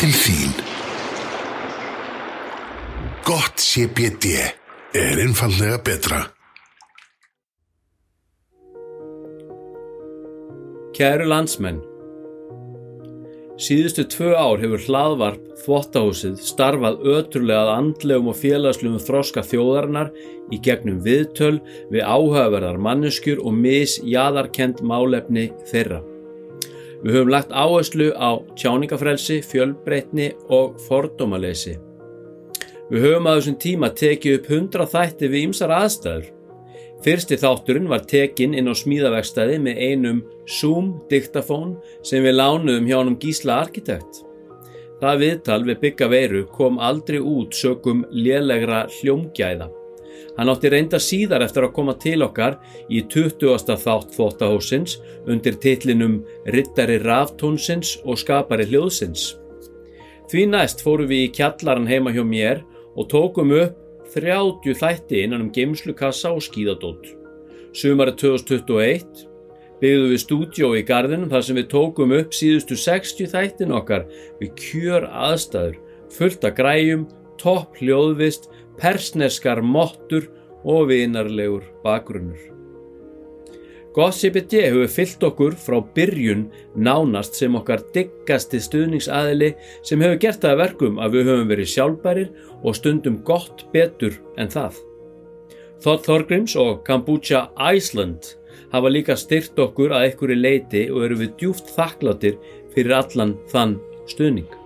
til þín. Gott CBD er einfallega betra. Kæru landsmenn Síðustu tvö ár hefur hlaðvarp Þvottahúsið starfað ötrulega að andlegum og félagslegum þróska þjóðarinnar í gegnum viðtöl við áhauverðar manneskjur og misjaðarkend málefni þeirra. Við höfum lagt áherslu á tjáningafrelsi, fjölbreytni og fordómaleysi. Við höfum að þessum tíma tekið upp 100 þætti við ýmsar aðstæður. Fyrsti þátturinn var tekin inn á smíðavegstæði með einum Zoom diktafón sem við lánuðum hjá hann um Gísla arkitekt. Það viðtal við bygga veiru kom aldrei út sögum lélegra hljómgæða. Hann átti reynda síðar eftir að koma til okkar í 20. þátt þóttahósins undir titlinum Rittari Raftónsins og Skapari Hljóðsins. Því næst fóru við í kjallaran heima hjá mér og tókum upp 30 þætti innan um geimslukassa og skíðadótt. Sumari 2021 byggðum við stúdjó í gardinum þar sem við tókum upp síðustu 60 þættin okkar við kjör aðstæður, fullt af græjum, topp hljóðvist, persneskar mottur og vinarlegur bakgrunnur. GossipD hefur fyllt okkur frá byrjun nánast sem okkar diggasti stuðningsaðili sem hefur gert það verkum að við höfum verið sjálfbærir og stundum gott betur en það. Þótt Þorgrims og Kombucha Iceland hafa líka styrt okkur að einhverju leiti og eru við djúft þakkláttir fyrir allan þann stuðning.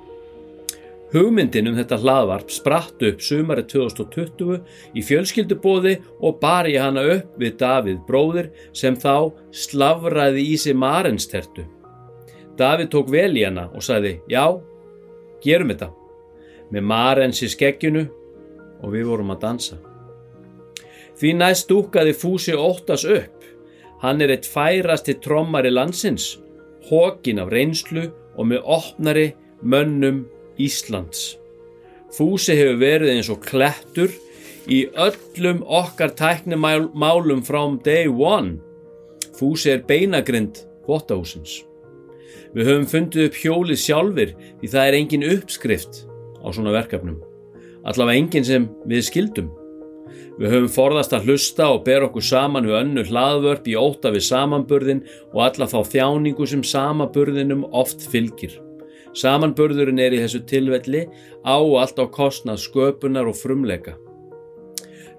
Hugmyndin um þetta hlaðvarp spratt upp sumari 2020 í fjölskyldubóði og bar ég hana upp við Davíð bróðir sem þá slavraði í sig marenstertu. Davíð tók vel í hana og sagði já, gerum þetta með marens í skeggjunu og við vorum að dansa. Því næst dúkaði Fúsi Óttas upp. Hann er eitt færasti trommari landsins, hókin af reynslu og með opnari mönnum Íslands. Fúsi hefur verið eins og klettur í öllum okkar tæknimálum frám day one. Fúsi er beinagrind vottahúsins. Við höfum fundið upp hjólið sjálfur því það er engin uppskrift á svona verkefnum. Allavega engin sem við skildum. Við höfum forðast að hlusta og ber okkur saman við önnu hlaðvörp í óta við samanburðin og alla þá þjáningu sem samaburðinum oft fylgir. Samanburðurinn er í þessu tilvelli á allt á kostnað sköpunar og frumleika.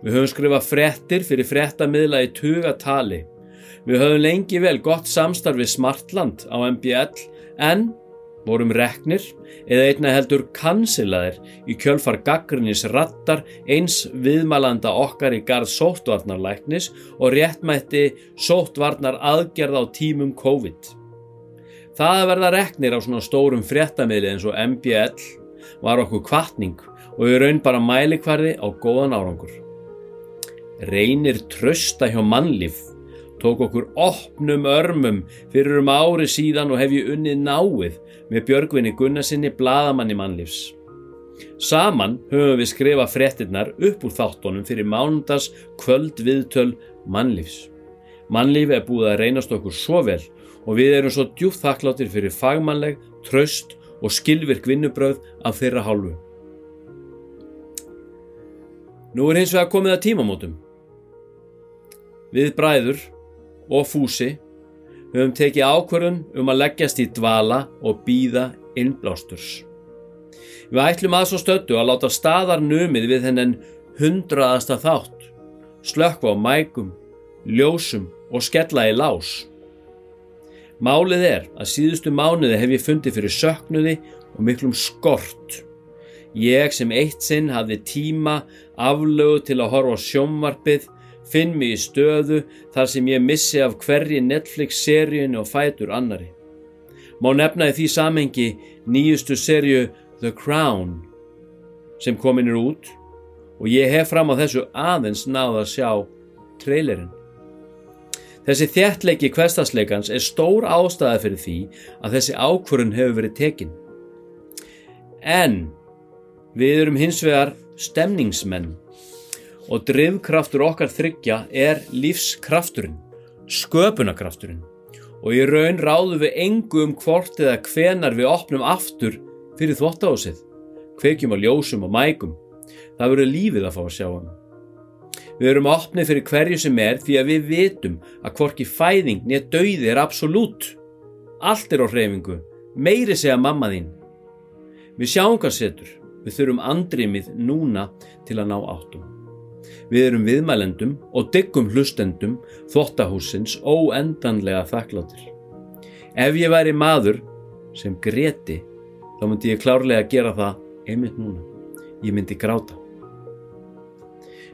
Við höfum skrifað frettir fyrir frettamiðla í tuga tali. Við höfum lengi vel gott samstarf við Smartland á MBL en vorum reknir eða einna heldur kansilaðir í kjölfar gaggrinis rattar eins viðmælanda okkar í garð sóttvarnarlæknis og réttmætti sóttvarnar aðgerð á tímum COVID. Það að verða reknir á svona stórum fréttamiðli eins og MBL var okkur kvartning og við raun bara mælikvarði á góðan árangur. Reynir trösta hjá mannlíf tók okkur opnum örmum fyrir um ári síðan og hef ég unnið náið með Björgvinni Gunnarsinni bladamanni mannlífs. Saman höfum við skrifað fréttinnar upp úr þáttónum fyrir mánundas kvöld viðtöl mannlífs. Mannlífi er búið að reynast okkur svo vel og við erum svo djúft þakkláttir fyrir fagmannleg, tröst og skilvirk vinnubröð af þeirra hálfu. Nú er hins vegar komið að tímamótum. Við bræður og fúsi höfum tekið ákvörðun um að leggjast í dvala og býða innblásturs. Við ætlum að svo stöttu að láta staðar numið við þennan hundraðasta þátt, slökva á mækum, ljósum og skella í lás. Málið er að síðustu mánuði hef ég fundið fyrir söknuði og miklum skort. Ég sem eitt sinn hafði tíma aflögu til að horfa sjómvarpið, finn mig í stöðu þar sem ég missi af hverji Netflix-seríun og fætur annari. Má nefna í því samengi nýjustu seríu The Crown sem kominir út og ég hef fram á þessu aðeins náða að sjá trailerinn. Þessi þjættleiki kvestasleikans er stór ástæða fyrir því að þessi ákvörun hefur verið tekin. En við erum hins vegar stemningsmenn og drivkraftur okkar þryggja er lífskrafturinn, sköpunarkrafturinn og í raun ráðum við engu um hvort eða hvenar við opnum aftur fyrir þvóttahásið, kveikjum á ljósum og mækum Það verður lífið að fá að sjá hann. Við erum opnið fyrir hverju sem er því að við vitum að hvorki fæðing nýja dauði er absolutt. Allt er á hreyfingu, meiri segja mamma þín. Við sjáum hvað setur, við þurfum andrimið núna til að ná áttum. Við erum viðmælendum og dyggum hlustendum þottahúsins óendanlega þakkláttir. Ef ég væri maður sem greti, þá myndi ég klárlega gera það einmitt núna. Ég myndi gráta.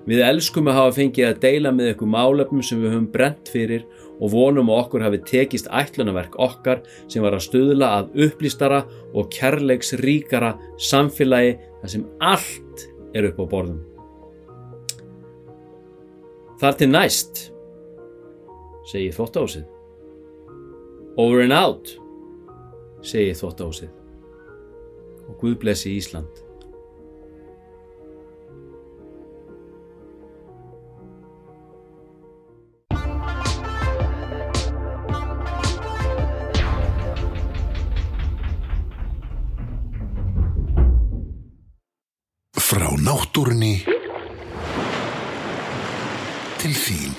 Við elskum að hafa fengið að deila með ykkur málefnum sem við höfum brent fyrir og vonum að okkur hafi tekist ætlunarverk okkar sem var að stuðla að upplýstara og kærleiks ríkara samfélagi þar sem allt er upp á borðum. Þar til næst, segi þóttásið. Over and out, segi þóttásið. Og Guð blessi Ísland. Frá náttúrunni til þín.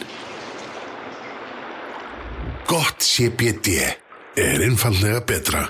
Gott CBD er einfallega betra.